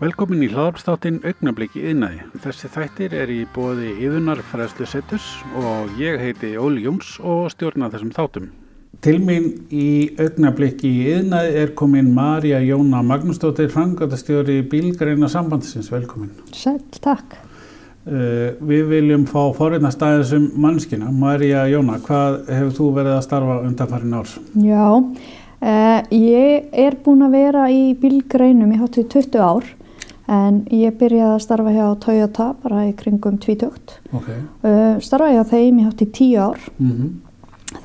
Velkomin í hlaðarpstáttinn Augnabliki yðnaði. Þessi þættir er í bóði yðunar fræðslu setus og ég heiti Óli Jóns og stjórna þessum þáttum. Til mín í Augnabliki yðnaði er komin Marja Jóna Magnúsdóttir, frangatastjóri Bílgreina sambandsins. Velkomin. Sæl, takk. Uh, við viljum fá forreitna staðið sem mannskina. Marja Jóna, hvað hefur þú verið að starfa undanfærin árs? Já, uh, ég er búin að vera í bílgreinum í háttið 20 ár en ég byrjaði að starfa hjá Toyota bara í kringum 20. Okay. Uh, starfaði hjá þeim í háttið 10 ár. Mm -hmm.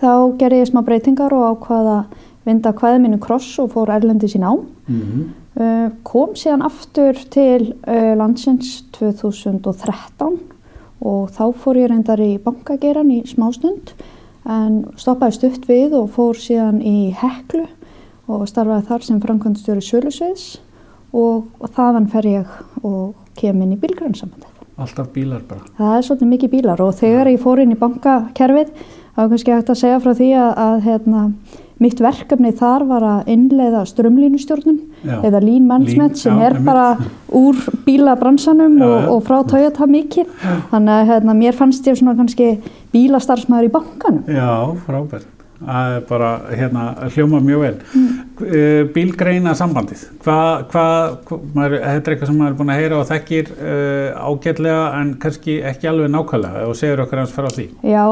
Þá gerði ég smá breytingar og ákvaða vinda hvaðið mínu kross og fór erlendi sín á. Mm -hmm. Uh, kom síðan aftur til uh, landsins 2013 og þá fór ég reyndar í bankageran í smástund en stoppaði stutt við og fór síðan í heklu og starfaði þar sem framkvæmstjóri Sölusviðs og, og þaðan fer ég og kem inn í bílgrænsamöndið. Alltaf bílar bara? Það er svolítið mikið bílar og þegar ég fór inn í bankakerfið þá er kannski hægt að segja frá því að, að hérna, mitt verkefni þar var að innleiða strömlínustjórnun Já. eða lean management Lean, sem já, er einmitt. bara úr bílabransanum Já, og, já. og frá Toyota mikið þannig að hérna, mér fannst ég svona kannski bílastarfsmæður í bankanum Já, frábært. Það er bara, hérna, hljóma mjög vel. Mm. Mm. Bílgreina sambandið, hvað, hvað, hva, maður, þetta er eitthvað sem maður er búin að heyra og þekkir uh, ágætlega en kannski ekki alveg nákvæmlega og segir okkur hans frá því. Já,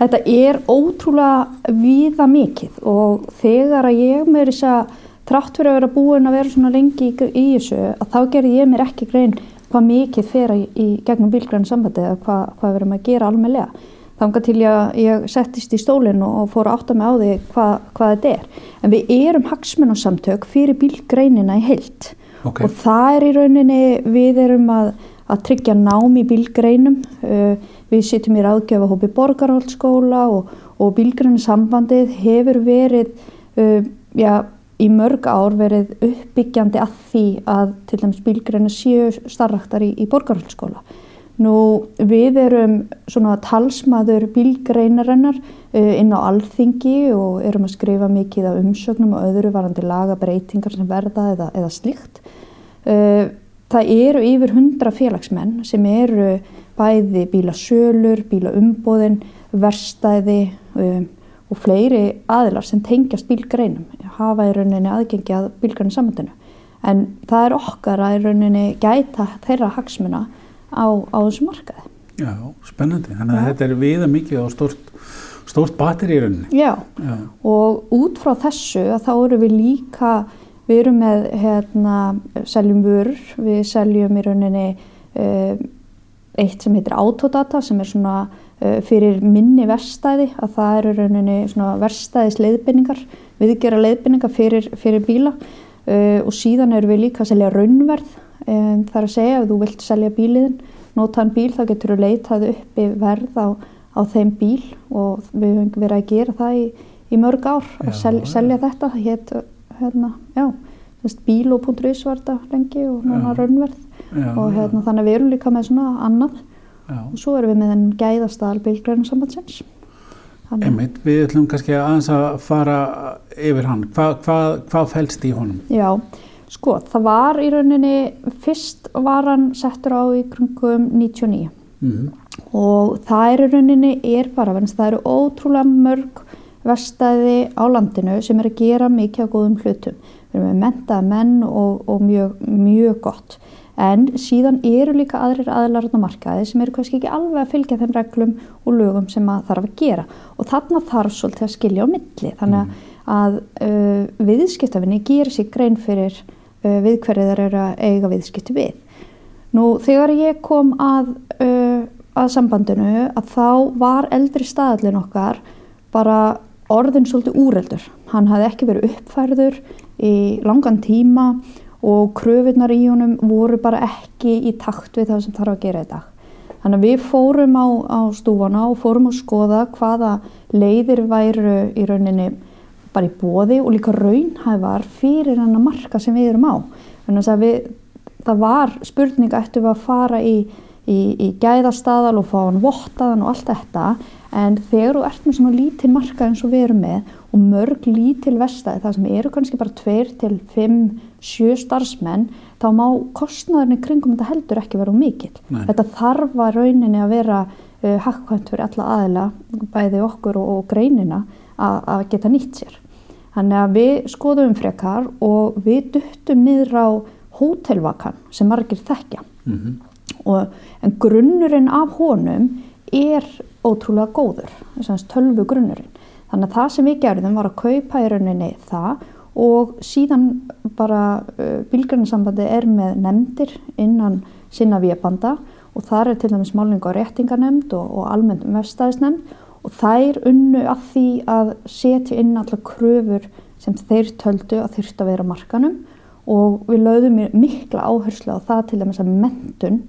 þetta er ótrúlega víða mikið og þegar að ég með þess að trátt fyrir að vera búin að vera svona lengi í, í þessu að þá gerði ég mér ekki grein hvað mikið fer í, í gegnum bílgræn sambandi eða hvað, hvað við erum að gera almenlega. Þanga til ég, ég settist í stólinn og, og fór að átta mig á því hvað, hvað þetta er. En við erum hagsmunarsamtök fyrir bílgreinina í heilt Ok, og það er í rauninni, við erum að, að tryggja nám í bílgreinum, uh, við sitjum í ráðgjöfa hópi borgarholtskóla og, og bílgreinsambandið hefur verið, uh, já, í mörg ár verið uppbyggjandi að því að til dæmis bílgreina séu starraktar í, í borgarholtskóla. Nú við erum svona talsmaður bílgreinarinnar uh, inn á alþingi og erum að skrifa mikið af umsögnum og öðru varandi lagabreitingar sem verða eða, eða slíkt. Uh, það eru yfir hundra félagsmenn sem eru bæði bílasölur, bílaumbóðin, verstæði um, og fleiri aðilar sem tengjast bílgreinum, hafa í rauninni aðgengi að bílgreinum samöndinu. En það er okkar að í rauninni gæta þeirra hagsmuna á, á þessu markaði. já, spennandi. Þannig að Já. þetta er viða mikið á stórt, stórt batteri í rauninni. Já, Já, og út frá þessu þá erum við líka, við erum með hérna, seljum vörur, við seljum í rauninni uh, eitt sem heitir Autodata sem er svona uh, fyrir minni verstæði að það eru rauninni svona verstæðis leiðbynningar, viðgera leiðbynningar fyrir, fyrir bíla uh, og síðan erum við líka að selja raunverð, um, það er að segja ef þú vilt selja bíliðin, notaðan bíl þá getur þú leitað uppi verð á, á þeim bíl og við höfum verið að gera það í, í mörg ár Já, að sel, selja þetta. Hét, hérna, já, bíló.is var þetta lengi og núna raunverð. Já, og hérna, þannig að við erum líka með svona annað. Og svo erum við með þenn gæðastal bílgrænum sambandsins Einmitt, við ætlum kannski aðeins að fara yfir hann. Hva, hvað, hvað fælst í honum? já, sko, það var í rauninni fyrst var hann settur á í kringum 99 Mm og það er í rauninni er bara það eru ótrúlega mörg vestæði á landinu sem er að gera mikið á góðum hlutum. Við erum með mentaða menn og, og mjög, mjög gott. En síðan eru líka aðrir aðlar á markaði sem eru kannski ekki alveg að fylgja þeim reglum og lögum sem að þarf að gera. Og þarna þarf svolítið að skilja á milli. Þannig að, að uh, viðskiptafinni gerir sér grein fyrir við hverju þær eru að eiga viðskipti við Nú þegar ég kom að, uh, að sambandinu að þá var eldri staðallin okkar bara orðin svolítið úreldur. Hann hafði ekki verið uppfærður í langan tíma og kröfunar í honum voru bara ekki í takt við það sem þarf að gera í dag. Þannig að við fórum á, á stúfana og fórum að skoða hvaða leiðir væru í rauninni bara í bóði og líka raunhæfar fyrir hann að marka sem við erum á. Þannig að við, það var spurning ættum við að fara í, í, í gæðastaðal og fá hann vottaðan og allt þetta en þegar þú ert með svona lítil marka eins og við erum með og mörg lítil vestæði það sem eru kannski bara 2 til 5, 7 starfsmenn þá má kostnaðurinn í kringum þetta heldur ekki vera mikill. Nei. Þetta þarf að rauninni að vera uh, hakkvæmt fyrir alla aðila, bæði okkur og, og greinina að geta nýtt sér. Þannig að við skoðum frekar og við duttum niður á hótelvakan sem margir þekkja. Mm Og, en grunnurinn af honum er ótrúlega góður, þess að tölvu grunnurinn. Þannig að það sem við gerðum var að kaupa í rauninni það og síðan bara uh, bílgrænarsambandi er með nefndir innan sinna viðbanda og þar er til dæmis málning á réttingarnemnd og, og almennt vefstæðisnemnd og þær unnu að því að setja inn allar kröfur sem þeir töldu að þurft að vera markanum og við lögðum mikla áherslu á það til dæmis að mentun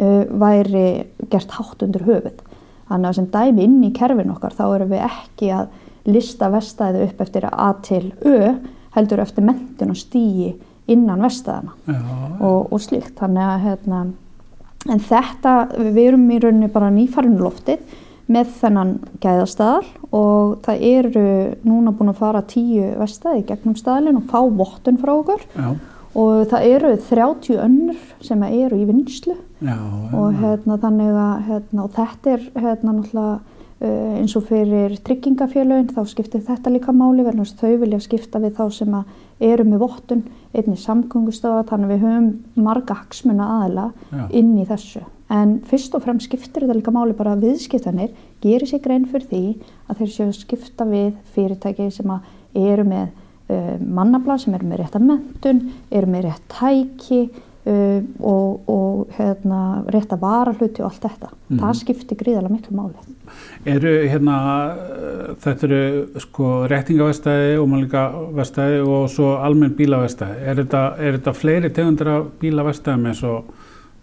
uh, væri gert hátt undir höfuð. Þannig að sem dæmi inn í kerfin okkar þá erum við ekki að lista vestæði upp eftir A til Ö heldur eftir mentun og stíi innan vestæðana og, og slíkt. Þannig að hérna, en þetta, við erum í rauninni bara nýfarinu loftið með þennan gæðastæðal og það eru núna búin að fara tíu vestæði gegnum staðlinn og fá vottun frá okkur Já. og það eru 30 önnur sem eru í vinslu Já, og, hérna, þannig að, hérna, og þetta er hérna, náttúrulega uh, eins og fyrir tryggingafélögin þá skiptir þetta líka máli verðan þau vilja skipta við þá sem eru með vottun einni samgöngustofa þannig að við höfum marga hagsmuna aðila Já. inn í þessu en fyrst og fremst skiptir þetta líka máli bara að viðskiptanir gerir sér grein fyrir því að þeir séu að skipta við fyrirtæki sem að eru með uh, mannabla sem eru með rétta mentun, eru með rétt tæki uh, og, og hérna, rétta varahluti og allt þetta. Mhm. Það skiptir gríðarlega miklu máli. Eru hérna, þetta eru sko réttingavestæði og málingavestæði og svo almenn bílavestæði. Er þetta, er þetta fleiri tegundir af bílavestæðum eins og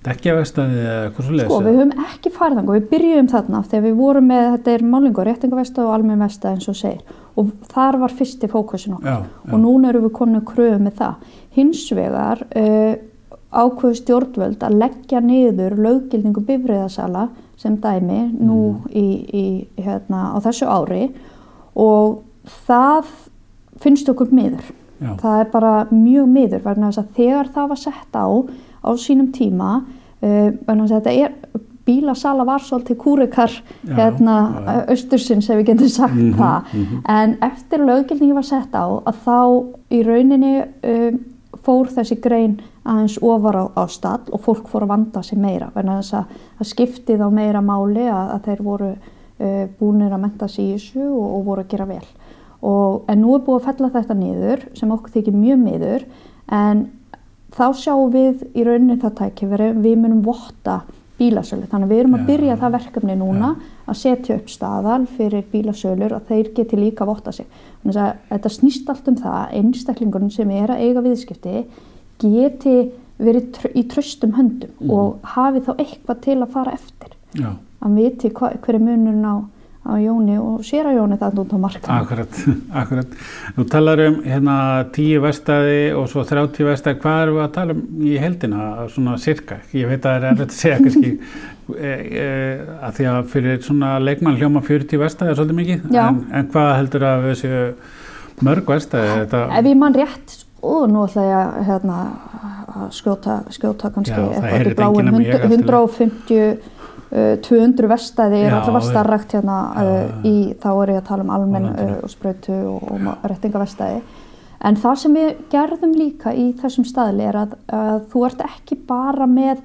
dekkjavestæði eða eitthvað svo leiðis? Sko, við höfum ekki farið þangað, við byrjuðum þarna þegar við vorum með, þetta er málingu réttingavestæði og almenn vestæði eins og segir og þar var fyrsti fókusin okkar Já, já. og núna erum við konið kröfu með það. Hins vegar uh, ákveðu stjórnvöld að leggja niður löggildingu bifriðasala sem dæmi nú Mm. í, í, hérna, á þessu ári og það finnst okkur miður. Já. Það er bara mjög miður vegna þess að þegar það var sett á á sínum tíma uh, er bílasala var svolítið kúrikar hérna já, já. austursins ef við getum sagt Mhm, það mhm. en eftir löggildingi var sett á að þá í rauninni um, fór þessi grein aðeins ofar á, á stall og fólk fór að vanda sig meira þess að það skipti þá meira máli að, að þeir voru uh, búinir að menta sig í þessu og, og voru að gera vel og, en nú er búið að fella þetta niður sem okkur þykir mjög miður en þá sjáum við í rauninni það tækifæri við munum votta bílasölu. Þannig að við erum að byrja það verkefni núna að setja upp staðal fyrir bílasölur og þeir geti líka votta sig. Þannig að þetta snýst allt um það að einstaklingurinn sem er að eiga viðskipti geti verið tr í tröstum höndum Mhm. og hafi þá eitthvað til að fara eftir. Já, að viti hva, hver er munurinn á, á Jóni og sér að Jóni það út á marka akkurat, akkurat. Þú talar um hérna 10 vestæði og svo 30 vestæði. Hvað erum við að tala um í heldina, svona cirka? Ég veit að það er erfitt að segja kannski e, e, að því að fyrir svona leikmann hljóma 40 vestæði er svolítið mikið. En, en hvað heldur að við séu mörg vestæði? Þetta, Ef ég mann rétt, og nú ætla ég að hérna, skjóta, skjóta kannski eitthvað allt í lagi. 150, uh, 200 vestæði er allavega starrakt hérna já. í, þá er ég að tala um almenn uh, og sprautu og, og rettingavestæði. En það sem við gerðum líka í þessum staðli er að, að þú ert ekki bara með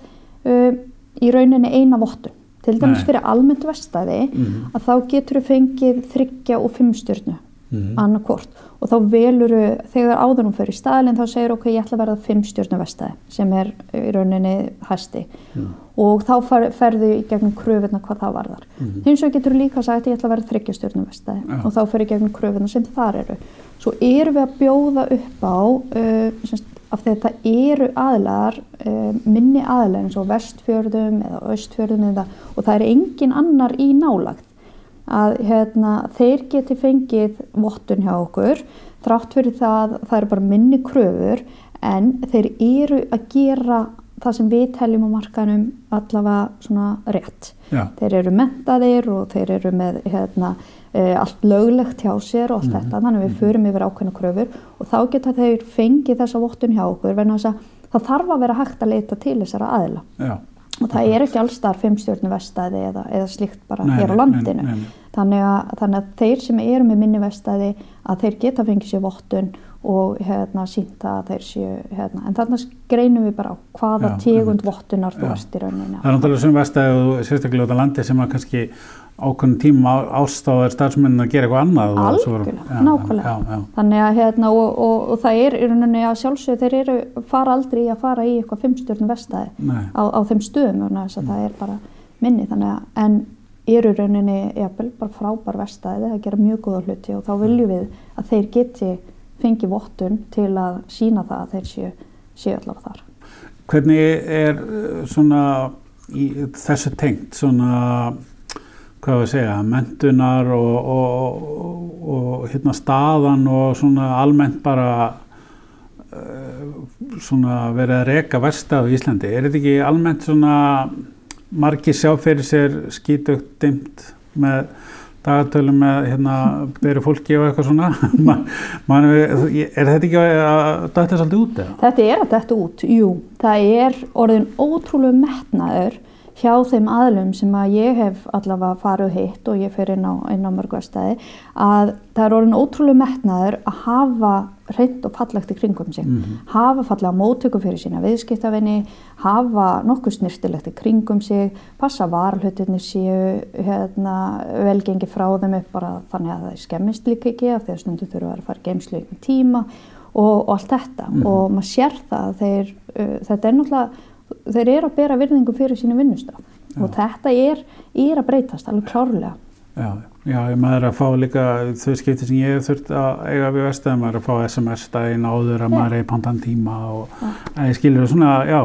uh, í rauninni eina vottun. Til dæmis Nei. fyrir almennt vestæði Mhm. að þá getur þú fengið þryggja og fimmstjörnu Mhm. annarkvort og þá veluru þegar áður hún fyrir staðlinn þá segir ok, ég ætla að verða fimm stjórnum vestæði sem er í rauninni hæsti Mm. og þá fer, ferðu í gegnum kröfuna hvað það varðar. Mhm. Hins vegar getur líka sagt ég ætla að verða þryggja stjórnum vestæði Já. og þá fer í gegnum kröfuna sem þar eru. Svo erum við að bjóða upp á uh, semst, af því að þetta eru aðlar uh, minni aðlar eins og vestfjörðum eða austfjörðum eða, og það er engin annar í nálagt að hérna, þeir geti fengið vottun hjá okkur þrátt fyrir það það eru bara minni kröfur en þeir eru að gera það sem við teljum á markanum allavega svona rétt. Já. Þeir eru mentaðir og þeir eru með hérna, e, allt löglegt hjá sér og allt Mhm. þetta, þannig að við förum yfir ákveðna kröfur og þá geta þeir fengið þessa vottun hjá okkur vegna þess að það þarf að vera hægt að leita til þessara aðila Já. Og það er ekki allstar fimmstjórnu vestæði eða, eða slíkt bara Nei, hér á landinu nei, nei. Þannig, að, þannig að þeir sem eru með minni vestæði að þeir geta fengið sér vottun og hérna sínta að þeir séu hérna. en þannig greinum við bara á hvaða Já, tegund vottunar þú ert í rauninni Það er náttúrulega sem vestæði og sérstaklega út á landi sem að kannski ákveðin tíma ástáðar starfsmennin að gera eitthvað annað. Algjörlega, nákvæmlega. Já, já, Þannig að hérna og, og, og það er í rauninni að sjálfsögðu þeir eru fara aldrei að fara í eitthvað fimmstjórnu vestæði á, á þeim stöðum þess að það er bara minni þannig að en eru í rauninni jafnvel bara frábær vestæði það gera mjög góða hluti og þá viljum við að þeir geti fengið vottun til að sína það að þeir séu, séu allavega þar. Hvernig er uh, svona í þessu tengt svona, hvað við segja, mentunar og, og, og, og hérna staðan og svona almennt bara uh, svona verið að reka verstað í Íslandi. Er þetta ekki almennt svona margir sjá fyrir sér skítugt dimt með dagartölum með hérna beru fólki og eitthvað svona Man, er þetta ekki að dæta svolítið út eða? Þetta er að þetta út, jú. Það er orðin ótrúlega metnaður hjá þeim aðlum sem að ég hef allavega farið hitt og ég fer inn á, inn á mörgvastæði að það er orðin ótrúlega metnaður að hafa reynd og fallegt í kringum sig. Mhm. Hafa fallega móttöku fyrir sína viðskiptafinni, hafa nokkuð snirtilegt í kringum sig, passa varalhutinni séu hérna, velgengi frá þeim upp bara þannig að það skemmist líka ekki af því að stundum þurfa að fara geimslu ykkur tíma og, og allt þetta Mhm. og maður sér það að þeir, uh, þetta er náttúrulega, þeir eru að bera virðingu fyrir sínu vinnustaf og þetta er, er að breytast alveg klárlega. Já, já, maður er að fá líka þau skipti sem ég hef þurft að eiga við vestæðum, maður er að fá SMS daginn áður að maður er í pantan tíma og að ég skilur svona, já,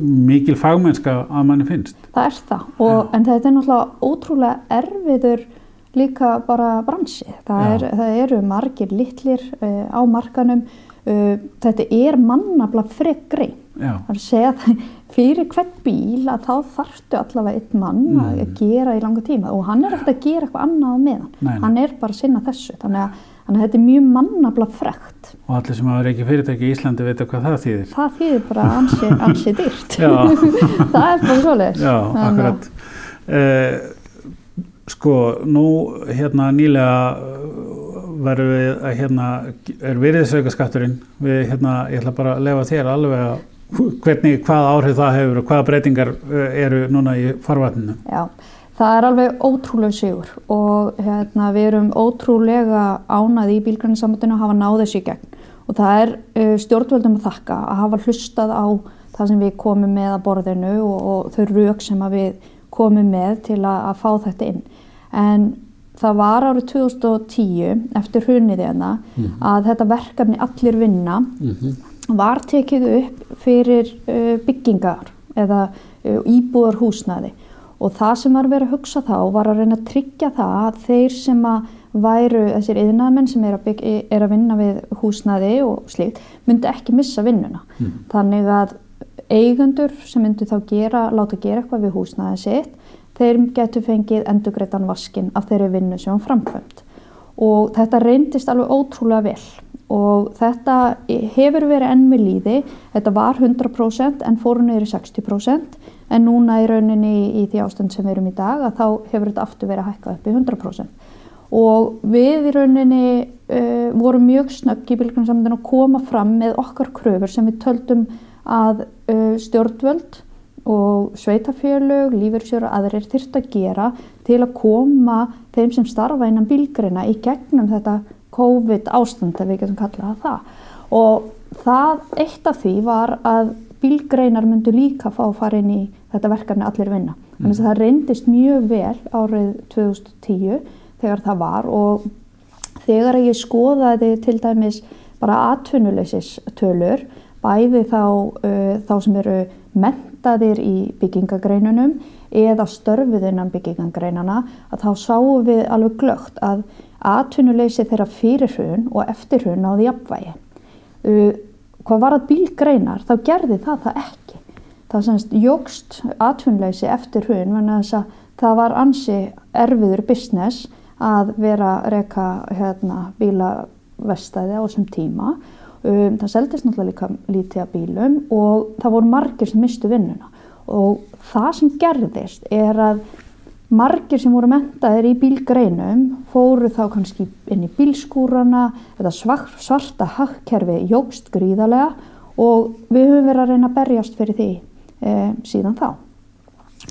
mikil fagmennska að manni finnst. Það er það, og, en þetta er náttúrulega ótrúlega erfiður líka bara bransi. Það, Já. er, það eru margir litlir uh, á markanum, uh, þetta er mannabla. Já, Það er að segja að fyrir hvern bíl að þá þarftu allavega einn mann að Mm. gera í langa tíma og hann er ekkert að gera eitthvað annað á meðan. Nei, nei. Hann er bara að sinna þessu, þannig að, þannig að þetta er mjög mannabla frekt. og allir sem hafa ekki fyrirtæki í Íslandi veit hvað það þýðir. Það þýðir bara ansi, ansi dýrt. Það er bara svoleiðis. Já, að- akkurat. Eh, sko, nú hérna nýlega uh, verður við að hérna, er virðisauka skatturinn, við hérna, ég ætla bara að lefa þér alveg að hvernig, hvað áhrif það hefur og hvaða breytingar uh, eru núna í farvatninu. Já, það er alveg ótrúlega sigur og hérna, við erum ótrúlega ánað í bílgræninsambandinu að hafa náð þessu í gegn og það er uh, stjórnvöldum að þakka að hafa hlustað á það sem við komum með að borðinu og, og þau rauk sem við komum með til að, að fá þetta inn. En það var árið 2010 eftir hrunið hérna að þetta verkefni allir vinna var tekið upp fyrir uh, byggingar eða uh, íbúðar húsnaði og það sem var verið að hugsa þá var að reyna að tryggja það að þeir sem að væru þessir yðnaðmenn sem er að, bygg, er að vinna við húsnaði og slíkt myndi ekki missa vinnuna. Þannig að eigendur sem myndi þá gera, láta gera eitthvað við húsnaði sitt, þeir getur fengið endugreitan vaskin af þeirri vinnu sem hann framkvæmt. Og þetta reyndist alveg ótrúlega vel og þetta hefur verið enn með líði, þetta var 100% en fóru niður í 60% en núna í rauninni í, því ástand sem við erum í dag að þá hefur þetta aftur verið að hækka upp í 100% og við í rauninni uh, vorum mjög snögg í bylgjumsamöndinu að koma fram með okkar kröfur sem við töldum að uh, stjórnvöld og sveitafjölug, lífyrsjóður og aðrir þyrft að gera til að koma þeim sem starfa innan bílgreina í gegnum þetta COVID ástand að við getum kallað það og það eitt af því var að bílgreinar myndu líka fá að fara inn í þetta verkefni allir vinna. Þannig að það reyndist mjög vel árið 2010 þegar það var og þegar ég skoðaði til dæmis bara atvinnuleysis-tölur, bæði þá, uh, þá sem eru mentaðir í byggingagreinunum eða störfið innan byggingagreinana, að þá sáum við alveg glögt að atvinnuleysi þeirra fyrir hrun og eftir hrun náði jafnvægi. Uh, hvað var að bílgreinar, þá gerði það það ekki. það semst jógst atvinnleysi eftir hrun vegna þess að það var ansi erfiður business að vera reyka hérna, bílavestæði á þessum tíma. Um, það seldist náttúrulega líka lítið að bílum og það voru margir sem mistu vinnuna og það sem gerðist er að margir sem voru mentaðir í bílgreinum fóru þá kannski inn í bílskúrana eða svarta hakkerfi jógst gríðarlega og við höfum verið að reyna að berjast fyrir því e, síðan þá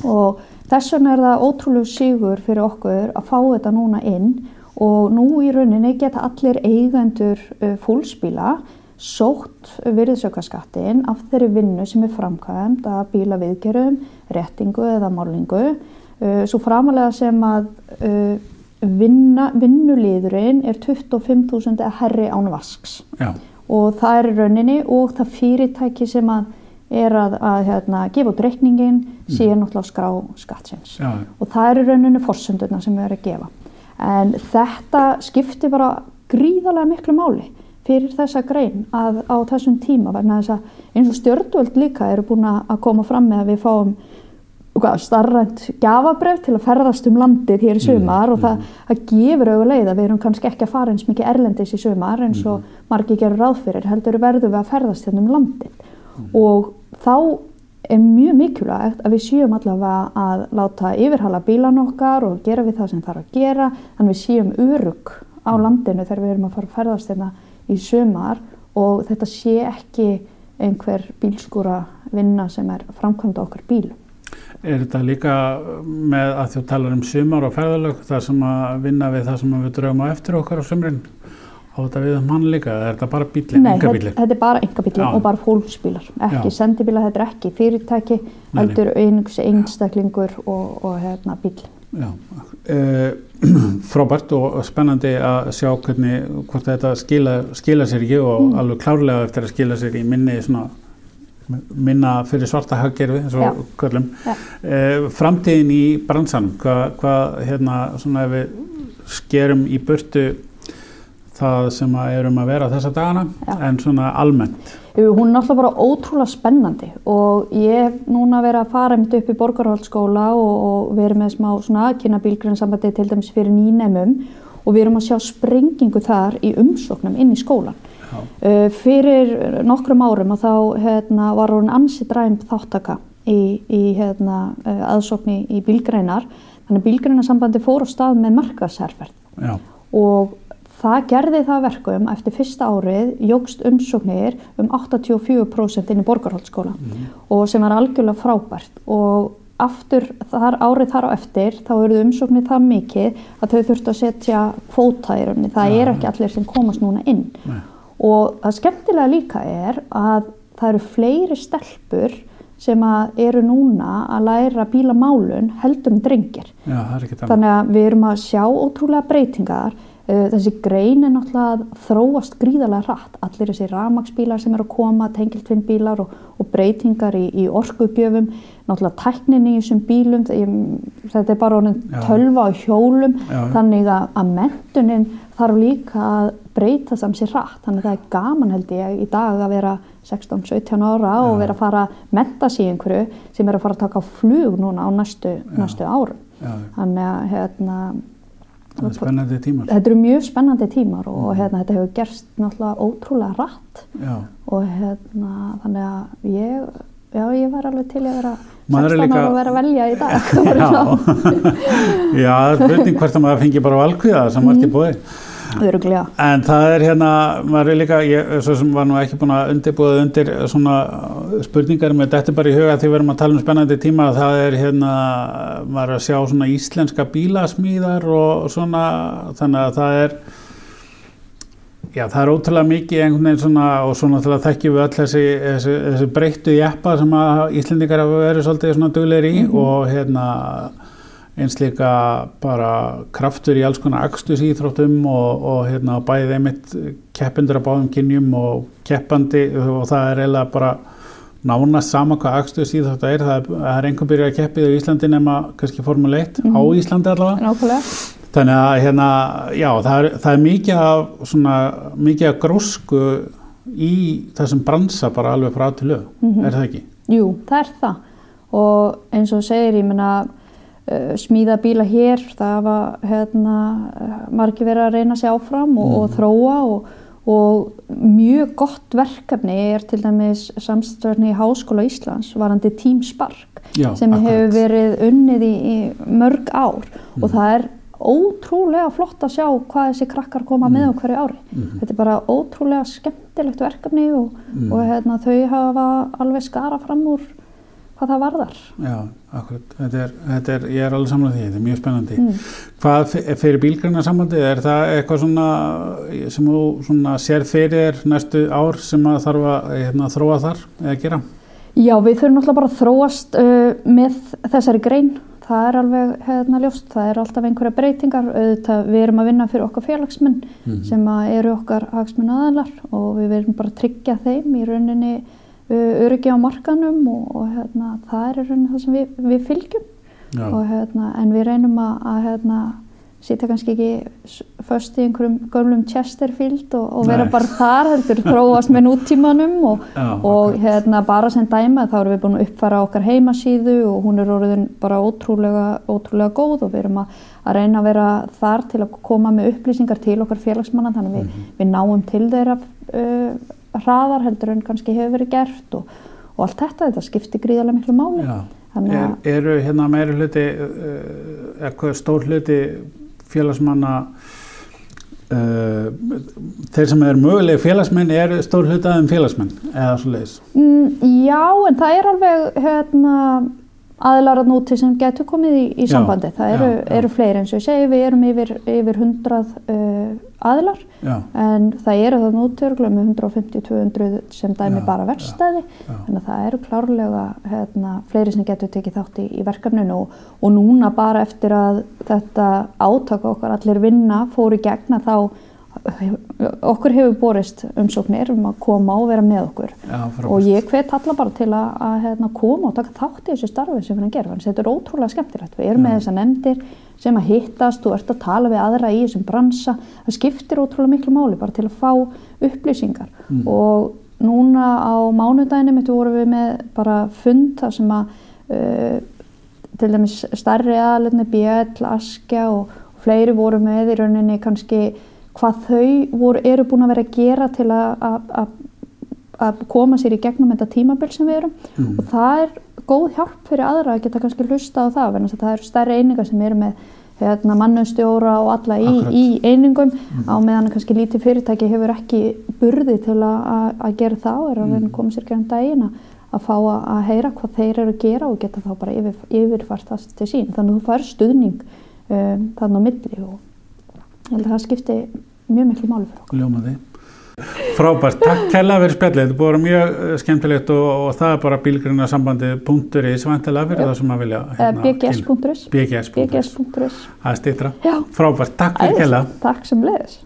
og þess vegna er það ótrúlega sigur fyrir okkur að fá þetta núna inn og nú í rauninni geta allir eigendur e, fólksbíla sótt virðsaukaskattin af þeirri vinnu sem er framkvæmt að bíla viðgerum, réttingu eða málingu. Uh, svo framalega sem að uh, vinna, vinnuliðurinn er 25.000 eða herri án vasks Já. og það er rauninni og það fyrirtæki sem að er að, að hérna, gefa út reikningin mm. náttúrulega skrá skattsins Já. og það er í rauninni forsendurna sem við erum að gefa. En þetta skiptir bara gríðarlega miklu máli fyrir þessa grein að á þessum tíma vegna þess að eins og stjórnvöld líka eru búin að koma fram með að við fáum starrand gafabref til að ferðast um landið hér í sumar mm, og það, mm. það gefur auðvitað leið að við erum kannski ekki að fara eins mikið erlendis í sumar eins og mm. margi gerur ráð fyrir heldur verður við að ferðast hérna um landið mm. og þá er mjög mikilvægt að við séum allavega að láta yfirhala bílan okkar og gera við það sem þarf að gera þannig við séum urug á mm. landinu þegar við erum að fara að ferðast hérna í sumar og þetta sé ekki einhver bílskúra vinna sem er framkvæmda okkar bílum. Er þetta líka með að þú talar um sumar og ferðalög það sem að vinna við það sem við draugum á eftir okkar á sumrin á þetta við um hann líka, er þetta bara bílinn, enga bílinn? Nei, þetta er bara enga bílinn og bara fólksbílar, ekki sendibílar, þetta er ekki fyrirtæki, heldur einhversi einstaklingur og, og hérna bílinn. Já, uh, frábært og spennandi að sjá hvernig, hvort þetta skila, skila sér ekki og mm. alveg klárlega eftir að skila sér í minni svona minna fyrir svarta haggerfi eins og kvöllum eh, framtíðin í bransanum hvað hva, hérna svona ef við skerum í burtu það sem að erum að vera þessa dagana Já. en svona almennt. Hún er alltaf bara ótrúlega spennandi og ég hef núna verið að fara mitt upp í Borgarhaldskóla og, og verið með smá svona aðkynna bílgrinnsambandi til dæmis fyrir nýnemum og við erum að sjá sprengingu þar í umsóknum inn í skólan Uh, fyrir nokkrum árum og þá hérna, var hún ansi dræm þáttaka í, í hérna, uh, aðsókni í bílgreinar. Þannig að bílgreinasambandi fór á stað með markaðsherferð. Og það gerði það verkum eftir fyrsta árið jógst umsóknir um 84% inn í borgarhaldsskóla mm. og sem var algjörlega frábært. Og aftur þar, árið þar á eftir þá eruðu umsóknir það mikið að þau þurftu að setja kvóta í rauninni, það ja. er ekki allir sem komast núna inn. Nei og það skemmtilega líka er að það eru fleiri stelpur sem eru núna að læra bílamálun heldur um drengir. Já, Þannig að við erum að sjá ótrúlega breytingar. Eh, þessi grein er náttúrulega að þróast gríðarlega hratt. Allir þessi ramagsbílar sem eru að koma, tengiltvinnbílar og, og breytingar í, í orkugjöfum, náttúrulega tækninni í þessum bílum. Þetta er bara tölva á hjólum, já. þannig að, að mentunin þarf líka að breyta samt sér hratt. Þannig að það er gaman held ég í dag að vera 16-17 ára og vera að fara að menta sig einhverju sem er að fara að taka flug núna á næstu, næstu árum. Þannig að hérna, þetta eru mjög spennandi tímar og mm. hérna, þetta hefur gerst náttúrulega ótrúlega rætt og hérna, þannig að ég, já, ég var alveg til að vera 16 líka... ára að vera að velja í dag. Já, já það er spurning hvert að maður fengi bara valkviða sem mm. vart í bóði Öruglega. En það er hérna, maður er líka, ég svo sem var nú ekki búin að undirbúða undir svona spurningar með þetta bara í huga því við erum að tala um spennandi tíma, það er hérna, maður er að sjá svona íslenska bílasmíðar og svona, þannig að það er, já það er ótrúlega mikið einhvern veginn svona og svona til að þekkjum við öll þessi, þessi, þessi breyttu jæppa sem að Íslendingar hafa verið svolítið svona dugleir í mm -hmm. og hérna, eins líka bara kraftur í alls konar axtus íþróttum og, og hérna, bæðið einmitt keppindur að báðum kynjum og keppandi og það er eiginlega bara nánast sama hvað axtus íþrótt er það er, er einhvern byrjar að keppið í Íslandi nema kannski Formule 1 mm. á mhm. Íslandi allavega Nákvæmlega. þannig að hérna, já, það er, það er mikið af svona, mikið af grósku í þessum bransa bara alveg frá til lög, mm -hmm. er það ekki? Jú, það er það og eins og segir, ég menna smíða bíla hér, það var hérna, margir verið að reyna sér áfram og, og þróa og, og mjög gott verkefni er til dæmis samstofni í Háskóla Íslands varandi Team Spark Já, sem akkurat. hefur verið unnið í, í mörg ár og það er ótrúlega flott að sjá hvað þessi krakkar koma með á hverju ári. Þetta er bara ótrúlega skemmtilegt verkefni og, og hérna, þau hafa alveg skara fram úr hvað það varðar. Já, akkurat. Þetta er, þetta er, ég er alveg samlega því, þetta er mjög spennandi. Mm. Hvað fyrir bílgræna sambandið, er það eitthvað svona sem þú svona sér fyrir næstu ár sem að þarf að hérna, þróa þar eða gera? Já, við þurfum náttúrulega bara að þróast uh, með þessari grein. Það er alveg hérna ljóst, það er alltaf einhverja breytingar. Auðvitað, við erum að vinna fyrir okkar félagsmenn sem að eru okkar hagsmenn aðalar og við verum bara að tryggja þeim í rauninni öryggi á markanum og, og hérna, það er í rauninni það sem við, við fylgjum. Og, hérna, en við reynum að, að hérna, sitja kannski ekki föst í einhverjum gömlum Chesterfield og, og vera Nei. bara þar heldur þróast með nútímanum og, Já, hérna, bara sem dæma þá erum við búin að uppfæra okkar heimasíðu og hún er orðin bara ótrúlega, ótrúlega góð og við erum að, að reyna að vera þar til að koma með upplýsingar til okkar félagsmanna þannig að við, Mhm. við náum til þeirra uh, hraðar heldur en kannski hefur verið gert og, og allt þetta, þetta skiptir gríðarlega miklu máli. Er, eru hérna meiri hluti, eitthvað stór hluti félagsmanna, uh, þeir sem eru mögulega félagsmenn, eru stór hluti aðeim félagsmenn eða svo leiðis? Mm, já, en það er alveg hérna, aðilar að núti sem getur komið í, í sambandi. Það eru, eru fleiri eins og ég segi, við erum yfir, yfir 100 uh, aðilar Já, en það eru það núti örgulega með 150-200 sem dæmi Já, bara verstæði. já. Þannig að það eru klárlega hérna, fleiri sem getur tekið þátt í, í verkefninu og, og núna bara eftir að þetta átaka okkar allir vinna fóru í gegna þá okkur hefur borist umsóknir um að koma og vera með okkur. Já, og ég hvet alla bara til að, að hérna, koma og taka þátt í þessu starfi sem þannig að þetta er ótrúlega skemmtilegt. Við erum með þessar nefndir sem að hittast og ert að tala við aðra í þessum bransa. Það skiptir ótrúlega miklu máli bara til að fá upplýsingar. Mm. og núna á mánudaginu mitt vorum við með bara fund þar sem að uh, til dæmis stærri aðalirni BL, Askja og, og fleiri voru með í rauninni kannski hvað þau voru, eru búin að vera að gera til að- koma sér í gegnum þetta tímabil sem við erum. Mm. og það er góð hjálp fyrir aðra að geta kannski hlusta á það að það eru stærri einingar sem eru með hérna, mannustjóra og alla í, í einingum á meðan kannski lítið fyrirtæki hefur ekki burði til að, gera það og er að að koma sér gegnum daginn að, fá að, að heyra hvað þeir eru að gera og geta þá bara yfir, yfirfært það til sín. Þannig að þú fær stuðning um, þannig á milli og ég held að það skipti mjög miklu máli fyrir okkur. Ljómaði. Frábært, takk kærlega fyrir spjallið, þetta búið að vera mjög eh, skemmtilegt og, og það er bara bílgrunna sambandi punktur í svantilega fyrir það sem að vilja Eh, bgs.is BGS.is, bgs.is það er stýttra. Já, Frábært, takk fyrir æðislegt. takk sem leiðis